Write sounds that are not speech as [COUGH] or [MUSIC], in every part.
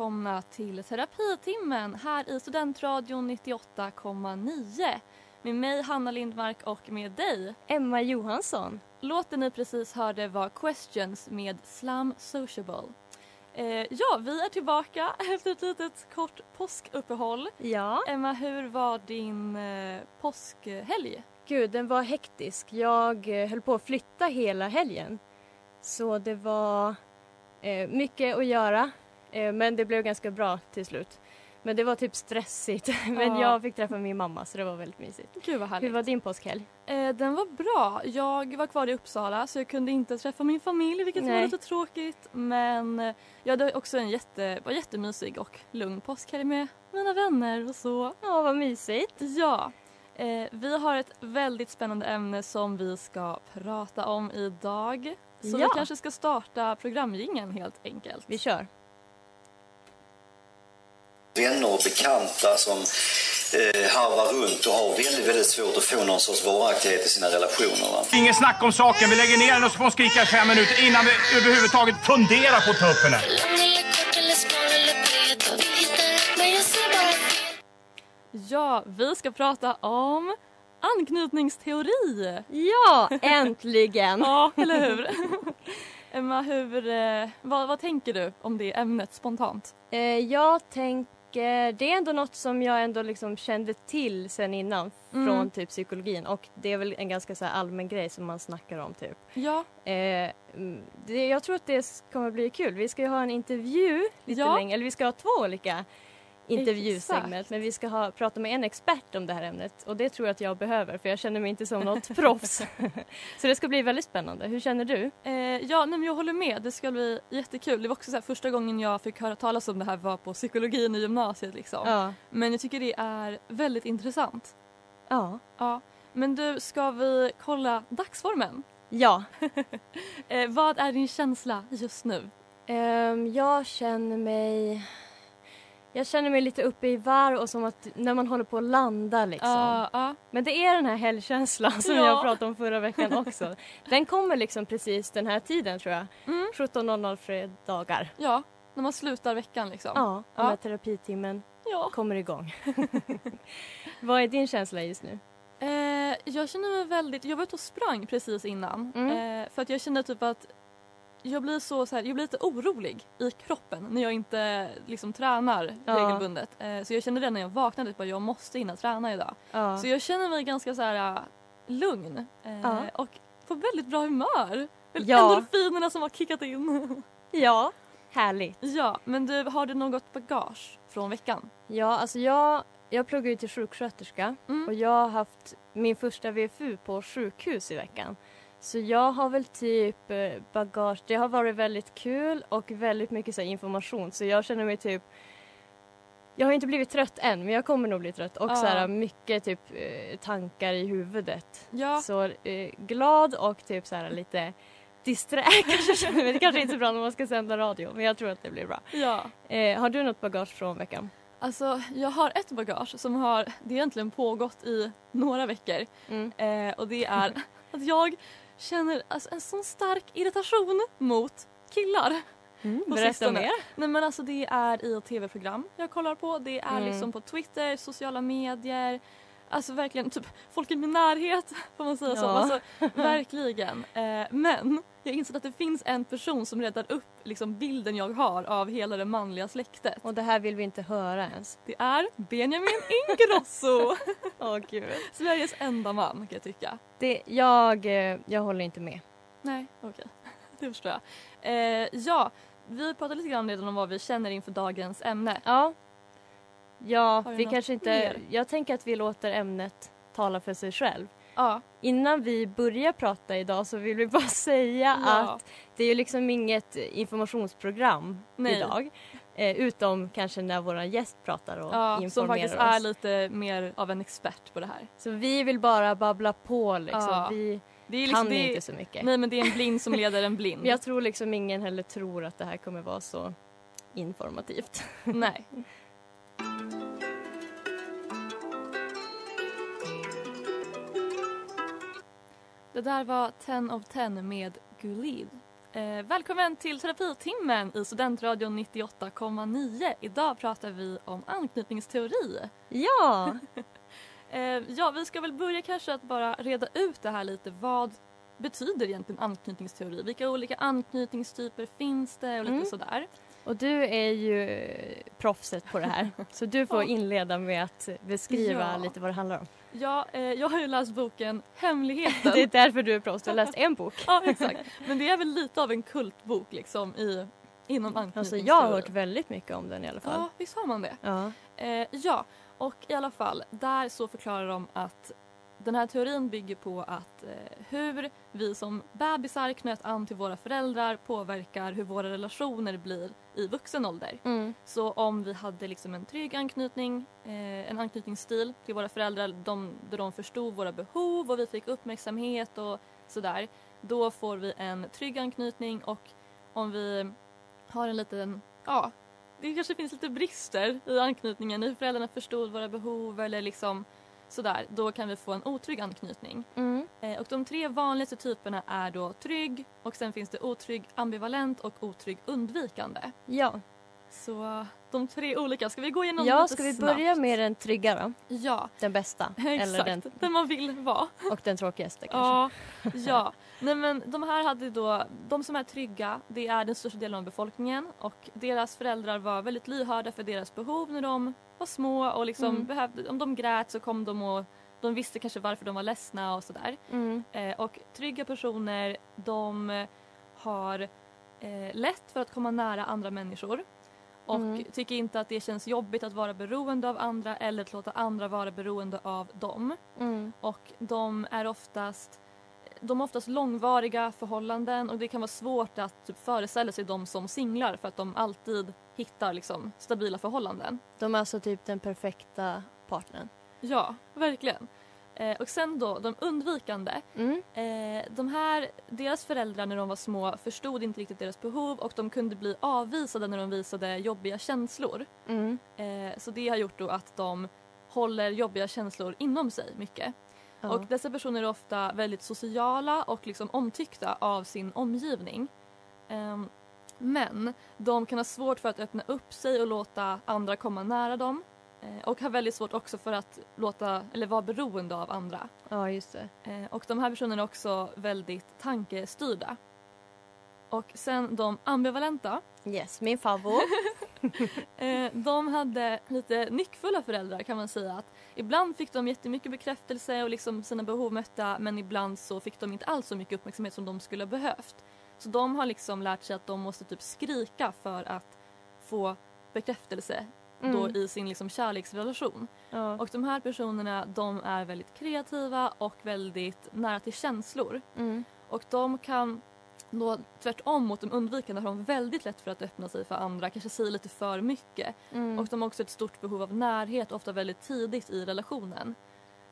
välkomna till terapitimmen här i Studentradion 98,9 med mig Hanna Lindmark och med dig Emma Johansson. Låten ni precis hörde var Questions med Slam Sociable. Eh, ja, vi är tillbaka [LAUGHS] efter ett litet kort påskuppehåll. Ja. Emma, hur var din eh, påskhelg? Gud, den var hektisk. Jag eh, höll på att flytta hela helgen. Så det var eh, mycket att göra. Eh, men det blev ganska bra till slut. Men det var typ stressigt. [LAUGHS] men Ja. jag fick träffa min mamma så det var väldigt mysigt. Gud vad härligt. Hur var din påskhelg? Eh, den var bra. Jag var kvar i Uppsala så jag kunde inte träffa min familj vilket var Nej. lite tråkigt. Men eh, jag hade också en jätte, var jättemysig och lugn påskhelg med mina vänner och så. Ja, vad mysigt. Ja, eh, vi har ett väldigt spännande ämne som vi ska prata om idag. Så Ja. vi kanske ska starta programringen helt enkelt. Vi kör. Vänner och bekanta som eh, harvar runt och har väldigt, väldigt svårt att få någon sorts varaktighet i sina relationer. Va? Ingen snack om saken. Vi lägger ner den och så får hon skrika i fem minuter innan vi överhuvudtaget funderar på att ta upp henne. Ja, vi ska prata om anknytningsteori. Ja, äntligen! [LAUGHS] Ja, eller hur? Emma, hur, eh, vad, vad tänker du om det ämnet spontant? Eh, jag tänker, det är ändå något som jag ändå liksom kände till sen innan Mm. från typ psykologin och det är väl en ganska så allmän grej som man snackar om typ. Ja, Eh, mm, det, jag tror att det kommer bli kul. Vi ska ju ha en intervju lite Ja. länge, eller vi ska ha två olika intervjusegment Exakt. men vi ska ha, prata med en expert om det här ämnet och det tror jag att jag behöver för jag känner mig inte som något [LAUGHS] proffs. Så det ska bli väldigt spännande. Hur känner du? eh, ja nej, jag håller med. Det ska bli jättekul. Det var också så här, första gången jag fick höra talas om det här var på psykologin i gymnasiet. Liksom. Ja. Men jag tycker det är väldigt intressant. Ja. Ja. Men du, ska vi kolla dagsformen? Ja. [LAUGHS] Eh, vad är din känsla just nu? Ehm, jag känner mig... Jag känner mig lite uppe i varv och som att när man håller på att landa liksom. Ja, ja. Men det är den här helgkänslan som Ja. jag pratade om förra veckan också. Den kommer liksom precis den här tiden tror jag. Mm. 17.00 fredagar. ja, när man slutar veckan liksom. Ja, och när terapitimmen Ja. kommer igång. [LAUGHS] Vad är din känsla just nu? Eh, jag känner mig väldigt, jag var ute och sprang precis innan. Mm. Eh, för att jag kände typ att jag blir så, så här, jag blir lite orolig i kroppen när jag inte liksom tränar Ja. regelbundet. Eh, så jag kände det när jag vaknade, typ, att jag måste hinna träna idag. Ja. Så jag känner mig ganska så här äh, lugn eh, Ja. och på väldigt bra humör. Ja. Endorfinerna som har kickat in. [LAUGHS] ja, härligt. ja, men du, har du något bagage från veckan? Ja, alltså jag, jag pluggar ju till sjuksköterska Mm. och jag har haft min första VFU på sjukhus i veckan. Så jag har väl typ eh, bagage, det har varit väldigt kul och väldigt mycket så information så jag känner mig typ jag har inte blivit trött än men jag kommer nog bli trött och Ja. så här, mycket typ eh, tankar i huvudet. Ja. Så eh, glad och typ så här lite disträ [LAUGHS] kanske. Men det kanske inte är så bra när man ska sända radio men jag tror att det blir bra. Ja. Eh, har du något bagage från veckan? Alltså jag har ett bagage som har det egentligen pågått i några veckor. Mm. Eh, och det är att jag känner alltså, en sån stark irritation mot killar. Mm, berätta mer. Nej men alltså det är i tv-program jag kollar på. Det är Mm. liksom på Twitter, sociala medier. Alltså verkligen typ folk i min närhet [LAUGHS] får man säga så. Ja. Alltså, [LAUGHS] verkligen. Eh, men jag inser att det finns en person som räddar upp liksom, bilden jag har av hela det manliga släktet. Och det här vill vi inte höra ens. Det är Benjamin Ingrosso. [LAUGHS] Åh gud. Sveriges enda man kan jag tycka. Det, jag, eh, jag håller inte med. Nej, okej. Det förstår jag. Eh, ja, vi pratade lite grann redan om vad vi känner inför dagens ämne. Ja. Ja, vi kanske inte... mer? Jag tänker att vi låter ämnet tala för sig själv. Ja, Innan vi börjar prata idag så vill vi bara [LAUGHS] säga Ja. att det är ju liksom inget informationsprogram Nej. idag. Eh, utom kanske när vår gäst pratar och ja som informerar faktiskt oss. är lite mer av en expert på det här. Så vi vill bara babbla på liksom. Ja. Vi Det är kan det är- inte så mycket. Nej men det är en blind som leder en blind. [LAUGHS] Jag tror liksom ingen heller tror att det här kommer vara så informativt. Nej. [LAUGHS] Det där var 10 of 10 med Gulid. Eh, välkommen till terapitimmen i Studentradion 98,9. Idag pratar vi om anknytningsteori. Ja! [LAUGHS] Eh, ja, vi ska väl börja kanske att bara reda ut det här lite. Vad betyder egentligen anknytningsteori? Vilka olika anknytningstyper finns det och lite Mm. sådär. Och du är ju proffset på det här. [LAUGHS] Så du får inleda med att beskriva Ja. lite vad det handlar om. Ja, eh, jag har ju läst boken Hemligheten. [LAUGHS] Det är därför du är proffs. Du har läst en bok. ja, exakt. Men det är väl lite av en kultbok liksom i, inom Alltså anknytningsteori. jag har hört väldigt mycket om den i alla fall. Ja, visst har man det? Ja. Eh, ja, och i alla fall, där så förklarar de att den här teorin bygger på att eh, hur vi som bebisar knöt an till våra föräldrar påverkar hur våra relationer blir i vuxen ålder. Mm. Så om vi hade liksom en trygg anknytning, eh, en anknytningsstil till våra föräldrar de, där de förstod våra behov och vi fick uppmärksamhet och sådär. Då får vi en trygg anknytning och om vi har en liten, ja, det kanske finns lite brister i anknytningen. Hur föräldrarna förstod våra behov eller liksom sådär. Då kan vi få en otrygg anknytning. Mm. Eh, och de tre vanligaste typerna är då trygg och sen finns det otrygg ambivalent och otrygg undvikande. Ja. Så de tre olika, ska vi gå igenom ja, ska vi snabbt? börja med den trygga då? Ja, Den bästa? [LAUGHS] exakt. Eller den, den man vill vara. [LAUGHS] och den tråkigaste kanske? Ja, [LAUGHS] ja. Nej, men de här hade då, de som är trygga, det är den största delen av befolkningen och deras föräldrar var väldigt lyhörda för deras behov när de var små och liksom Mm. behövde, om de grät så kom de och de visste kanske varför de var ledsna och sådär. Mm. Eh, och trygga personer, de har eh, lätt för att komma nära andra människor och Mm. tycker inte att det känns jobbigt att vara beroende av andra eller att låta andra vara beroende av dem. Mm. Och de är oftast de har oftast långvariga förhållanden och det kan vara svårt att typ, föreställa sig dem som singlar för att de alltid hittar liksom, stabila förhållanden. De är alltså typ den perfekta partnern. Ja, verkligen. Eh, och sen då de undvikande. Mm. Eh, de här, deras föräldrar när de var små förstod inte riktigt deras behov och de kunde bli avvisade när de visade jobbiga känslor. Mm. Eh, så det har gjort då att de håller jobbiga känslor inom sig mycket. Ja. Och dessa personer är ofta väldigt sociala och liksom omtyckta av sin omgivning. Ehm, men de kan ha svårt för att öppna upp sig och låta andra komma nära dem. Eh, och har väldigt svårt också för att låta, eller vara beroende av andra. ja, just det. Eh, och de här personerna är också väldigt tankestyrda. Och sen de ambivalenta. Yes, min favorit. [LAUGHS] Eh, de hade lite nyckfulla föräldrar kan man säga. Att ibland fick de jättemycket bekräftelse och liksom sina behov mötta men ibland så fick de inte alls så mycket uppmärksamhet som de skulle ha behövt. Så de har liksom lärt sig att de måste typ skrika för att få bekräftelse då Mm. i sin liksom kärleksrelation. Ja. Och de här personerna de är väldigt kreativa och väldigt nära till känslor. Mm. Och de kan då tvärtom mot de undvikande har de väldigt lätt för att öppna sig för andra, kanske säger lite för mycket. Mm. Och de har också ett stort behov av närhet, ofta väldigt tidigt i relationen.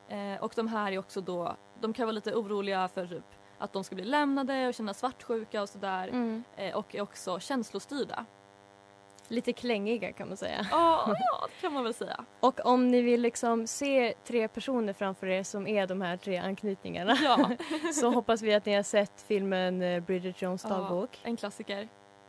Eh, och de här är också då, de kan vara lite oroliga för typ att de ska bli lämnade och känna svartsjuka och sådär. Mm. Eh, och är också känslostyrda. Lite klängiga kan man säga. Ja, ja, det kan man väl säga. Och om ni vill liksom se tre personer framför er som är de här tre anknytningarna Ja. [LAUGHS] så hoppas vi att ni har sett filmen eh, Bridget Jones Ja. dagbok. En klassiker.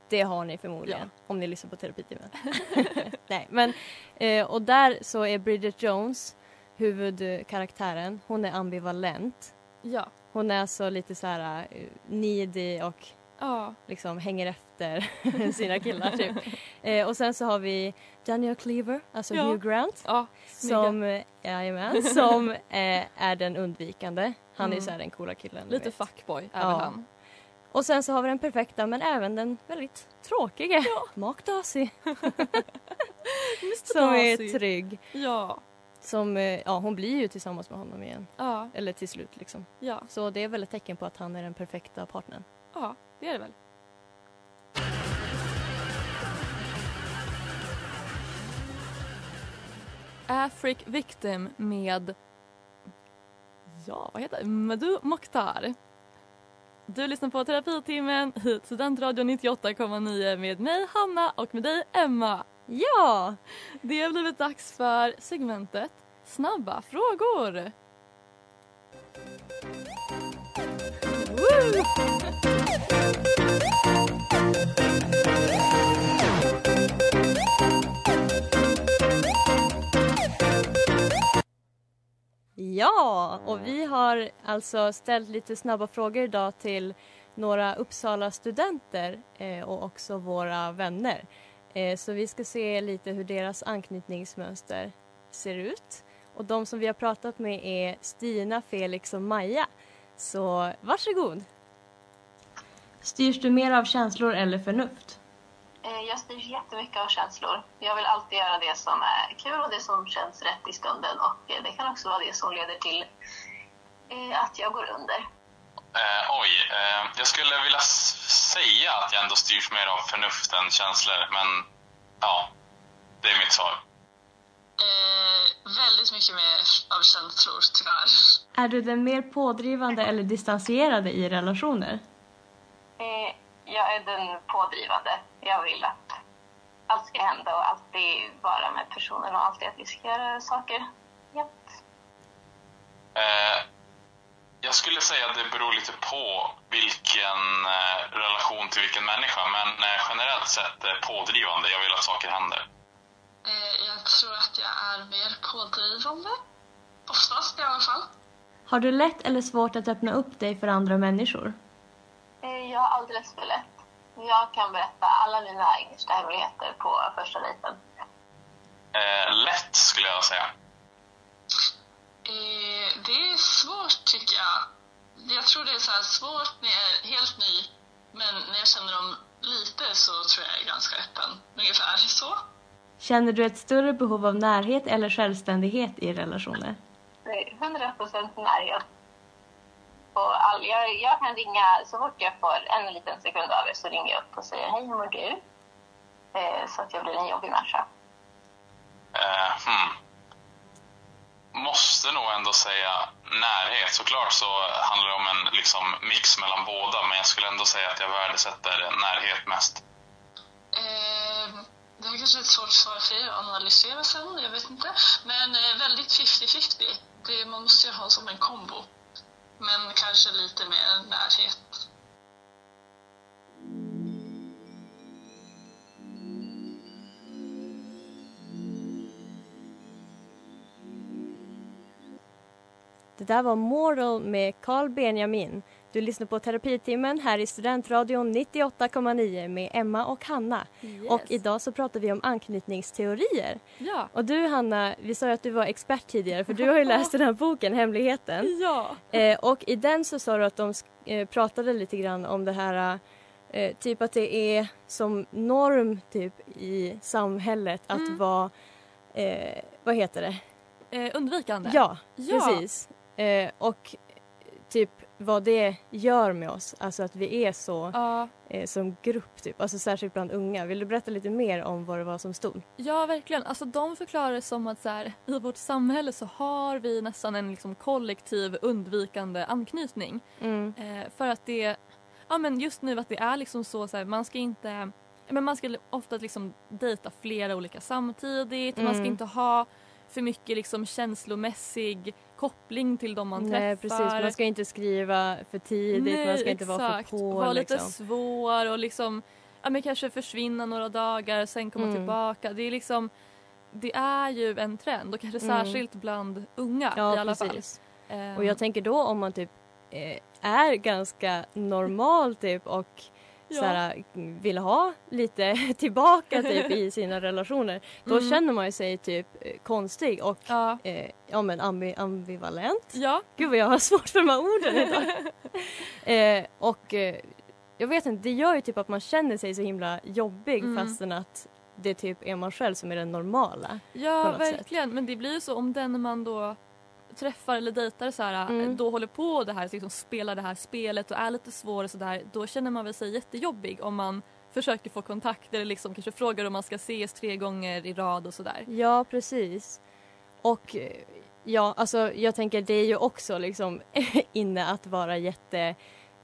Det har ni förmodligen om ni lyssnar på terapitimmen. [LAUGHS] [LAUGHS] Nej, men eh, och där så är Bridget Jones huvudkaraktären. Hon är ambivalent. Ja. Hon är alltså lite så här eh, needy och Ja. liksom hänger efter [LAUGHS] sina killar typ. Eh, och sen så har vi Daniel Cleaver, alltså Ja. Hugh Grant. Ja, Som, eh, jajamän, [LAUGHS] som eh, är den undvikande. Han är Mm. så här den coola killen. Lite vet. fuckboy är Ja. han. Och sen så har vi den perfekta men även den väldigt tråkiga Mark Darcy. [LAUGHS] som Darcy. är trygg. Ja. Som, eh, ja hon blir ju tillsammans med honom igen. Ja. Eller till slut liksom. Ja. Så det är väl ett tecken på att han är den perfekta partnern. Ja, det är det väl. Afric Victim med Ja, vad heter det? Madu Mokhtar. Du lyssnar på Terapitimmen hit Studentradion 98,9 med mig Hanna och med dig Emma. Ja! Det har blivit dags för segmentet Snabba frågor. Woo! Ja, och vi har alltså ställt lite snabba frågor idag till några Uppsala studenter eh, och också våra vänner. Eh, så vi ska se lite hur deras anknytningsmönster ser ut. Och de som vi har pratat med är Stina, Felix och Maja. Så varsågod! Styrs du mer av känslor eller förnuft? Eh, Jag styrs jättemycket av känslor. Jag vill alltid göra det som är kul och det som känns rätt i stunden. Och eh, det kan också vara det som leder till eh, att jag går under. Eh, oj, eh, jag skulle vilja säga att jag ändå styrs mer av förnuft än känslor, men ja, det är mitt svar. Eh, väldigt mycket mer av känslor, tyvärr. Är du den mer pådrivande eller distanserade i relationer? Eh, Jag är den pådrivande. Jag vill att allt ska hända och alltid vara med personen och alltid att vi ska göra saker. Ja. Eh, jag skulle säga att det beror lite på vilken eh, relation till vilken människa, men eh, generellt sett eh, pådrivande. Jag vill att saker händer. Eh, jag tror att jag är mer pådrivande. Oftast i alla fall. Har du lätt eller svårt att öppna upp dig för andra människor? Jag har alldeles för lätt. Jag kan berätta alla mina innersta hemligheter på första dejten. Eh, lätt skulle jag säga. Eh, det är svårt tycker jag. Jag tror det är så här svårt när jag är helt ny. Men när jag känner dem lite så tror jag jag är ganska öppen. Ungefär så. Känner du ett större behov av närhet eller självständighet i relationer? Är 100 procent närhet. Och all, jag, jag kan ringa så fort jag får en liten sekund över så ringer jag upp och säger hej, hur mår du? Eh, så att jag blir en jobbig människa. Eh, hmm. Måste nog ändå säga närhet. Såklart så handlar det om en liksom, mix mellan båda, men jag skulle ändå säga att jag värdesätter närhet mest. Eh, det är kanske ett svårt svar för er att analysera sen, jag vet inte. Men eh, väldigt 50-50. Det- Man måste ju ha som en kombo. Men kanske lite mer närhet. Det där var Moral med Carl Benjamin. Du lyssnar på Terapitimmen här i Studentradion 98,9 med Emma och Hanna. Yes. Och idag så pratar vi om anknytningsteorier. Ja. Och du Hanna, vi sa ju att du var expert tidigare för du har ju läst den här boken Hemligheten. [LAUGHS] Ja. Eh, och i den så sa du att de eh, pratade lite grann om det här eh, typ att det är som norm typ i samhället att Mm. vara, eh, vad heter det? Eh, undvikande? Ja, Ja. precis. Eh, och typ vad det gör med oss, alltså att vi är så eh, som grupp typ, alltså särskilt bland unga. Vill du berätta lite mer om vad det var som stod? Ja, verkligen. Alltså, de förklarar det som att så här, i vårt samhälle så har vi nästan en liksom, kollektiv undvikande anknytning. Mm. Eh, för att det, ja men just nu att det är liksom så, så här, man ska inte men man ska ofta liksom dejta flera olika samtidigt. Man ska Mm. inte ha för mycket liksom känslomässig koppling till de man Nej träffar. precis, man ska inte skriva för tidigt, man Nej, ska inte vara för på. Vara lite liksom. svår och liksom ja, men kanske försvinna några dagar sen komma Mm. tillbaka. Det är liksom det är ju en trend och kanske Mm. särskilt bland unga Ja, i alla precis. fall. Ehm, Och jag tänker då om man typ eh, är ganska normal typ och Ja. såhär, vill ha lite [LAUGHS] tillbaka typ i sina relationer. Då Mm. känner man sig typ eh, konstig och ja. eh, ja, men ambi ambivalent. Ja. Gud vad jag har svårt för de här orden idag. [LAUGHS] eh, och eh, jag vet inte, det gör ju typ att man känner sig så himla jobbig Mm. fastän att det typ är man själv som är den normala. Ja, något sätt. verkligen. Men det blir ju så om den man då träffar eller dejtar så här, Mm. då håller på det här, liksom spelar det här spelet och är lite svår och sådär, då känner man väl sig jättejobbig om man försöker få kontakt eller liksom kanske frågar om man ska ses tre gånger i rad och sådär. Ja, precis. Och ja, alltså jag tänker det är ju också liksom [LAUGHS] inne att vara jätte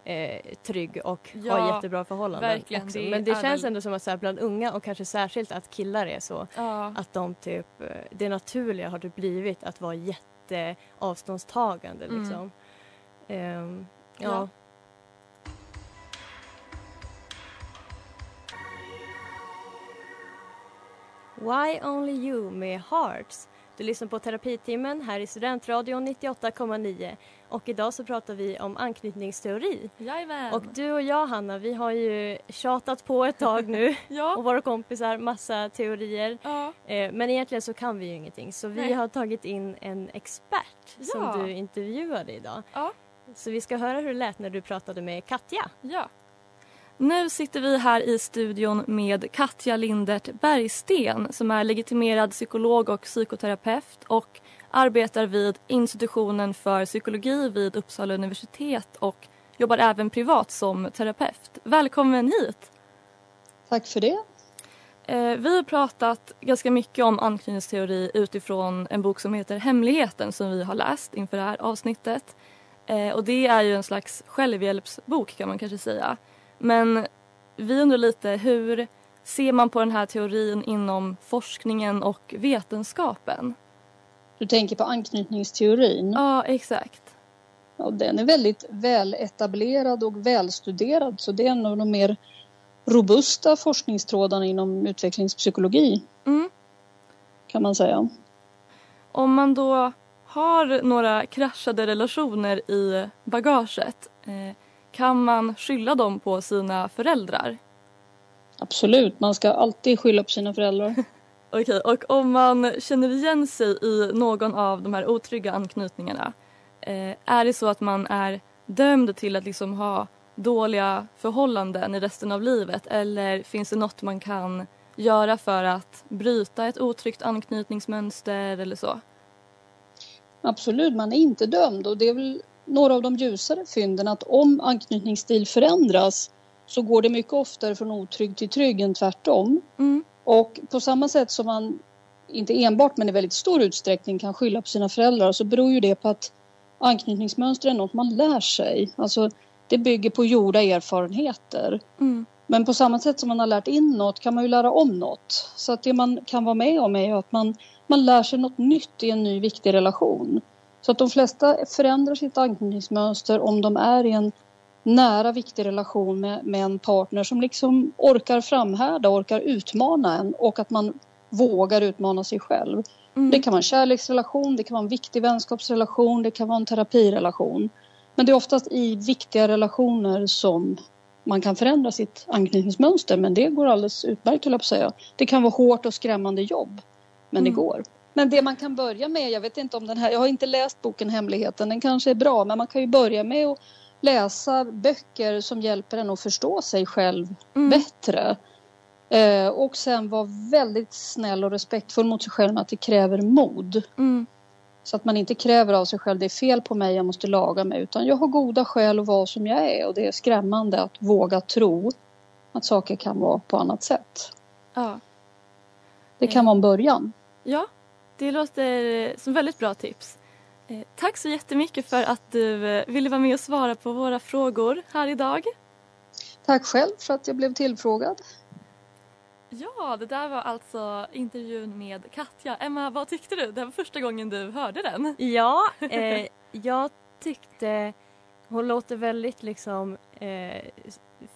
eh, trygg och ha Ja, jättebra förhållanden. verkligen. Också. Det Men det är känns väl- ändå som att så här, bland unga och kanske särskilt att killar är så Ja. att de typ, eh, det naturliga har det blivit att vara jätte avståndstagande Mm. liksom. Ehm, ja. Ja. Why Only You med Hearts. Du lyssnar på Terapitimmen här i Studentradion 98,9 och idag så pratar vi om anknytningsteori. Jajamän. Och du och jag Hanna, vi har ju tjatat på ett tag nu [LAUGHS] ja. och våra kompisar massa teorier. Ja. Eh, men egentligen så kan vi ju ingenting så vi Nej. har tagit in en expert Ja. som du intervjuade idag. Ja. Så vi ska höra hur det lät när du pratade med Katja. Ja. Nu sitter vi här i studion med Katja Lindert Bergsten som är legitimerad psykolog och psykoterapeut och arbetar vid institutionen för psykologi vid Uppsala universitet och jobbar även privat som terapeut. Välkommen hit! Tack för det. Eh, Vi har pratat ganska mycket om anknytningsteori utifrån en bok som heter Hemligheten som vi har läst inför det här avsnittet. Eh, Och det är ju en slags självhjälpsbok kan man kanske säga. Men vi undrar lite hur ser man på den här teorin inom forskningen och vetenskapen? Du tänker på anknytningsteorin. Ja, exakt. Ja, den är väldigt väl etablerad och välstuderad så det är en av de mer robusta forskningstrådarna inom utvecklingspsykologi. Mm. Kan man säga. Om man då har några kraschade relationer i bagaget eh, kan man skylla dem på sina föräldrar? Absolut, man ska alltid skylla på sina föräldrar. [LAUGHS] Okej, och om man känner igen sig i någon av de här otrygga anknytningarna eh, är det så att man är dömd till att liksom ha dåliga förhållanden i resten av livet eller finns det något man kan göra för att bryta ett otryggt anknytningsmönster eller så? Absolut, man är inte dömd och det är väl några av de ljusare fynden att om anknytningsstil förändras så går det mycket oftare från otrygg till trygg än tvärtom. Mm. Och på samma sätt som man inte enbart men i väldigt stor utsträckning kan skylla på sina föräldrar så beror ju det på att anknytningsmönster är något man lär sig. Alltså det bygger på gjorda erfarenheter. Mm. Men på samma sätt som man har lärt in något kan man ju lära om något. Så att det man kan vara med om är ju att man, man lär sig något nytt i en ny viktig relation. Så att de flesta förändrar sitt anknytningsmönster om de är i en nära viktig relation med, med en partner som liksom orkar framhärda, orkar utmana en och att man vågar utmana sig själv. Mm. Det kan vara en kärleksrelation, det kan vara en viktig vänskapsrelation, det kan vara en terapirelation. Men det är oftast i viktiga relationer som man kan förändra sitt anknytningsmönster men det går alldeles utmärkt höll jag på att säga. Det kan vara hårt och skrämmande jobb men det Mm. går. Men det man kan börja med, jag vet inte om den här, jag har inte läst boken Hemligheten, den kanske är bra men man kan ju börja med att läsa böcker som hjälper en att förstå sig själv Mm. bättre. Eh, och sen vara väldigt snäll och respektfull mot sig själv med att det kräver mod. Mm. Så att man inte kräver av sig själv, det är fel på mig, jag måste laga mig. Utan jag har goda skäl att vara som jag är och det är skrämmande att våga tro att saker kan vara på annat sätt. Ja. Det kan vara en början. Ja, det låter som väldigt bra tips. Eh, Tack så jättemycket för att du eh, ville vara med och svara på våra frågor här idag. Tack själv för att jag blev tillfrågad. Ja, det där var alltså intervjun med Katja. Emma, vad tyckte du? Det var första gången du hörde den. Ja, eh, jag tyckte hon låter väldigt liksom eh,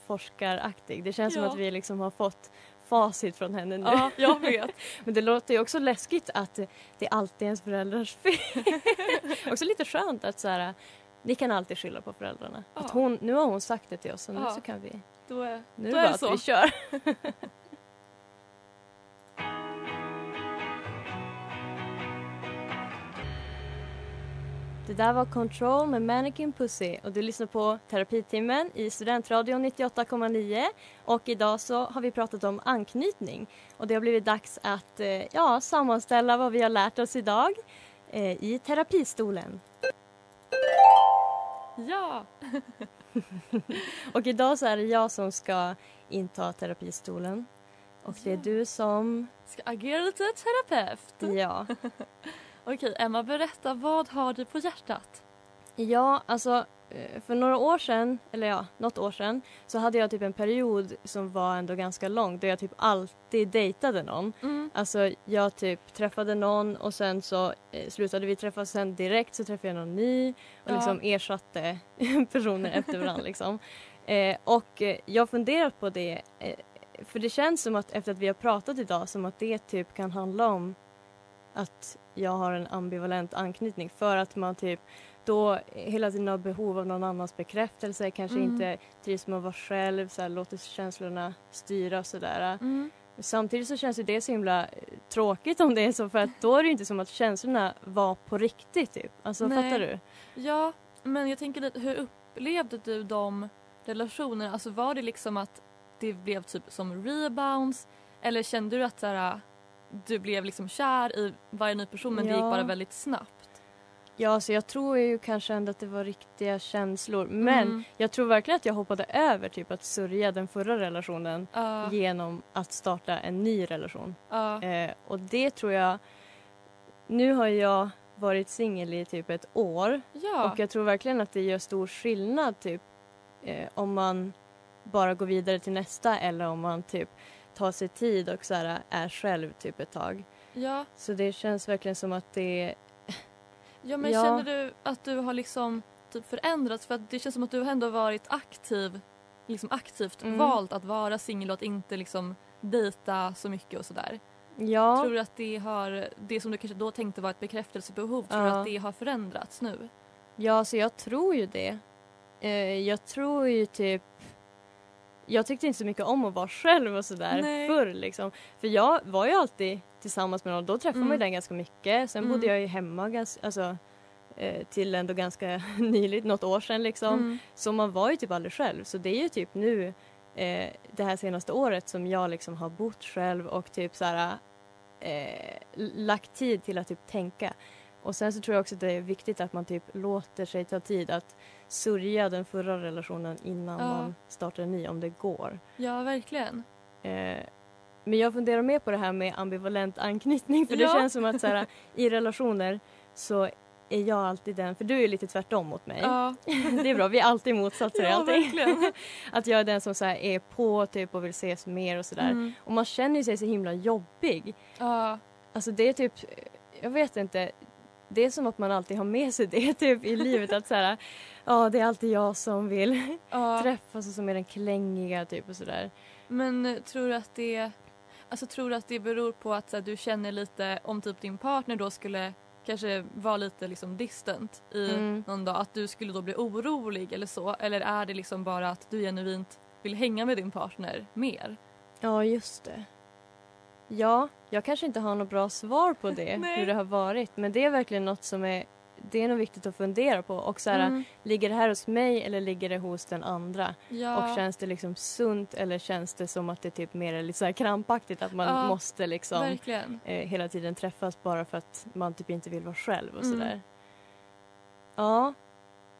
forskaraktig. Det känns Ja. som att vi liksom har fått facit från henne nu. Ja, jag vet. Men det låter ju också läskigt att det är alltid ens föräldrars fel. [LAUGHS] också lite skönt att så här, vi kan alltid skylla på föräldrarna. Ja. Att hon, nu har hon sagt det till oss och nu Ja. så kan vi. Då är, Nu är då är bara det att så. vi kör. [LAUGHS] Det där var Control med Mannequin Pussy och du lyssnar på Terapitimmen i Studentradion 98,9 och idag så har vi pratat om anknytning och det har blivit dags att eh, ja, sammanställa vad vi har lärt oss idag eh, i terapistolen. Ja! [LAUGHS] Och idag så är det jag som ska inta terapistolen och det är du som... Ska agera lite terapeut. Ja. [LAUGHS] Okej, Emma, berätta. Vad har du på hjärtat? Ja, alltså eh, för några år sedan, eller ja, något år sedan, så hade jag typ en period som var ändå ganska lång där jag typ alltid dejtade någon. Mm. Alltså jag typ träffade någon och sen så eh, slutade vi träffas sen direkt så träffade jag någon ny och Ja. liksom ersatte [LAUGHS] personer efter varandra liksom. Eh, och eh, jag har funderat på det eh, för det känns som att efter att vi har pratat idag som att det typ kan handla om att jag har en ambivalent anknytning för att man typ då hela tiden har behov av någon annans bekräftelse, kanske Mm. inte trivs med att vara själv, så här, låter känslorna styra och sådär. Mm. Samtidigt så känns ju det så himla eh, tråkigt om det är så för att då är det ju inte som att känslorna var på riktigt typ. Alltså Nej. fattar du? Ja, men jag tänker lite, hur upplevde du de relationerna? Alltså var det liksom att det blev typ som rebounds? Eller kände du att så här, du blev liksom kär i varje ny person men det gick Ja. bara väldigt snabbt? Ja, så jag tror ju kanske ändå att det var riktiga känslor. Men Mm. jag tror verkligen att jag hoppade över typ att sörja den förra relationen Ja. genom att starta en ny relation. Ja. Eh, och det tror jag... Nu har jag varit singel i typ ett år Ja. och jag tror verkligen att det gör stor skillnad typ eh, om man bara går vidare till nästa eller om man typ tar sig tid och så här, är själv typ ett tag. Ja. Så det känns verkligen som att det... [LAUGHS] Ja men Ja. känner du att du har liksom typ förändrats? För att det känns som att du har ändå varit aktiv, liksom aktivt Mm. valt att vara singel och att inte liksom dejta så mycket och sådär. Ja. Tror du att det har, det som du kanske då tänkte var ett bekräftelsebehov, tror du Ja. att det har förändrats nu? Ja, så jag tror ju det. Eh, jag tror ju typ... Jag tyckte inte så mycket om att vara själv och sådär förr liksom. För jag var ju alltid tillsammans med någon. Då träffade man ju Mm. den ganska mycket. Sen Mm. bodde jag ju hemma ganska, alltså, eh, till ändå ganska [LAUGHS] nyligt, något år sedan liksom. Mm. Så man var ju typ aldrig själv. Så det är ju typ nu eh, det här senaste året som jag liksom har bott själv och typ så här eh, lagt tid till att typ tänka. Och sen så tror jag också att det är viktigt att man typ låter sig ta tid att sörja den förra relationen innan Ja. man startar en ny om det går. Ja, verkligen. Eh, men jag funderar mer på det här med ambivalent anknytning för det Ja. känns som att så här, i relationer så är jag alltid den, för du är lite tvärtom mot mig. Ja. [LAUGHS] det är bra, vi är alltid motsatser i Ja, allting. verkligen. [LAUGHS] att jag är den som så här, är på typ och vill ses mer och sådär. Mm. Och man känner ju sig så himla jobbig. Ja. Alltså det är typ, jag vet inte, det är som att man alltid har med sig det [LAUGHS] typ i livet att så här, ja det är alltid jag som vill [LAUGHS] Ja. träffas och som är den klängiga typ och sådär. Men eh, tror du att det, alltså, tror du att det beror på att så här, du känner lite om typ din partner då skulle kanske vara lite liksom distant i Mm. någon dag, att du skulle då bli orolig eller så? Eller är det liksom bara att du genuint vill hänga med din partner mer? Ja, just det. Ja, jag kanske inte har något bra svar på det, [LAUGHS] hur det har varit. Men det är verkligen något som är, det är nog viktigt att fundera på. Och så här, Mm. ligger det här hos mig eller ligger det hos den andra? Ja. Och känns det liksom sunt eller känns det som att det typ mer är lite så här krampaktigt att man Ja, måste liksom eh, hela tiden träffas bara för att man typ inte vill vara själv och Mm. sådär. Ja.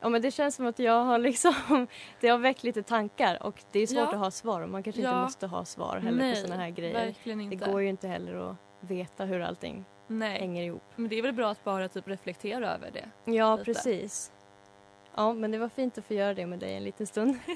Ja men det känns som att jag har liksom, [LAUGHS] det har väckt lite tankar och det är svårt Ja. att ha svar och man kanske inte Ja. måste ha svar heller Nej, på sådana här grejer. inte. Det går ju inte heller att veta hur allting Nej. hänger ihop. Men det är väl bra att bara typ reflektera över det. Ja lite. precis. Ja men det var fint att få göra det med dig en liten stund. [LAUGHS]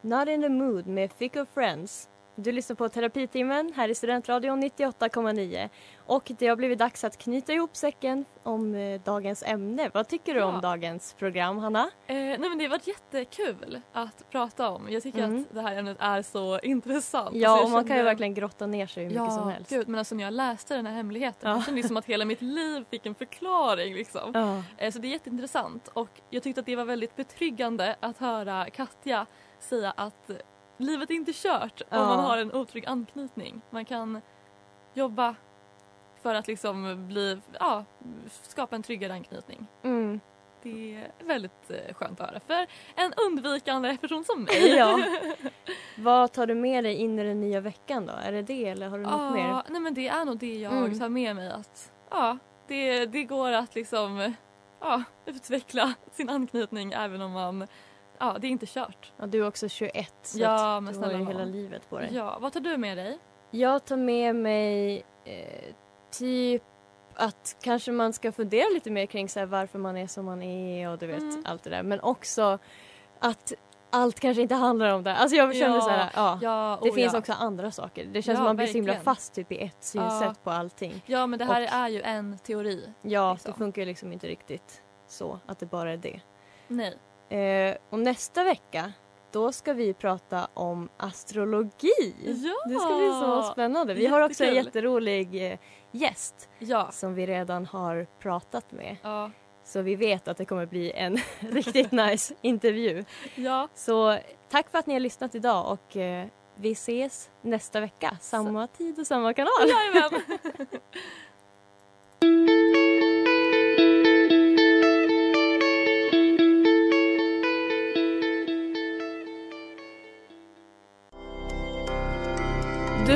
Not in the mood med Fickle Friends. Du lyssnar på Terapitimmen här i Studentradion 98,9. Och det har blivit dags att knyta ihop säcken om eh, dagens ämne. Vad tycker du Ja. om dagens program, Hanna? Eh, nej men det har varit jättekul att prata om. Jag tycker Mm. att det här ämnet är så intressant. Ja, Alltså, jag och man kan ju verkligen grotta ner sig hur mycket ja, som helst. Gud, men alltså när jag läste den här hemligheten, Ja. jag kände som att hela mitt liv fick en förklaring. Liksom. Ja. Eh, så det är jätteintressant och jag tyckte att det var väldigt betryggande att höra Katja säga att livet är inte kört om Ja. man har en otrygg anknytning. Man kan jobba för att liksom bli, ja, skapa en tryggare anknytning. Mm. Det är väldigt eh, skönt att höra för en undvikande person som mig. [LAUGHS] Ja. [LAUGHS] Vad tar du med dig in i den nya veckan då? Är det det eller har du något mer? Ja, nej men det är nog det jag Mm. tar med mig att ja, det, det går att liksom ja, utveckla sin anknytning även om man ja, det är inte kört. Ja, du är också 21 så Ja, men du har ju hela livet på dig. Ja, vad tar du med dig? Jag tar med mig eh, typ att kanske man ska fundera lite mer kring så här, varför man är som man är och du vet Mm. allt det där. Men också att allt kanske inte handlar om det. Alltså jag kände Ja, så här, ja. ja, det oh finns ja. också andra saker. Det känns Ja, som man blir så himla fast typ i ett synsätt på allting. Ja, men det här Och- är ju en teori. Ja, liksom. det funkar ju liksom inte riktigt så att det bara är det. Nej. Eh, och nästa vecka då ska vi prata om astrologi. Ja! Det ska bli så spännande. Vi har också en jätterolig eh, gäst Ja. som vi redan har pratat med. Ja. Så vi vet att det kommer bli en [LAUGHS] riktigt nice intervju. Ja. Så tack för att ni har lyssnat idag och eh, vi ses nästa vecka. Samma tid och samma kanal. Jajamän. [LAUGHS]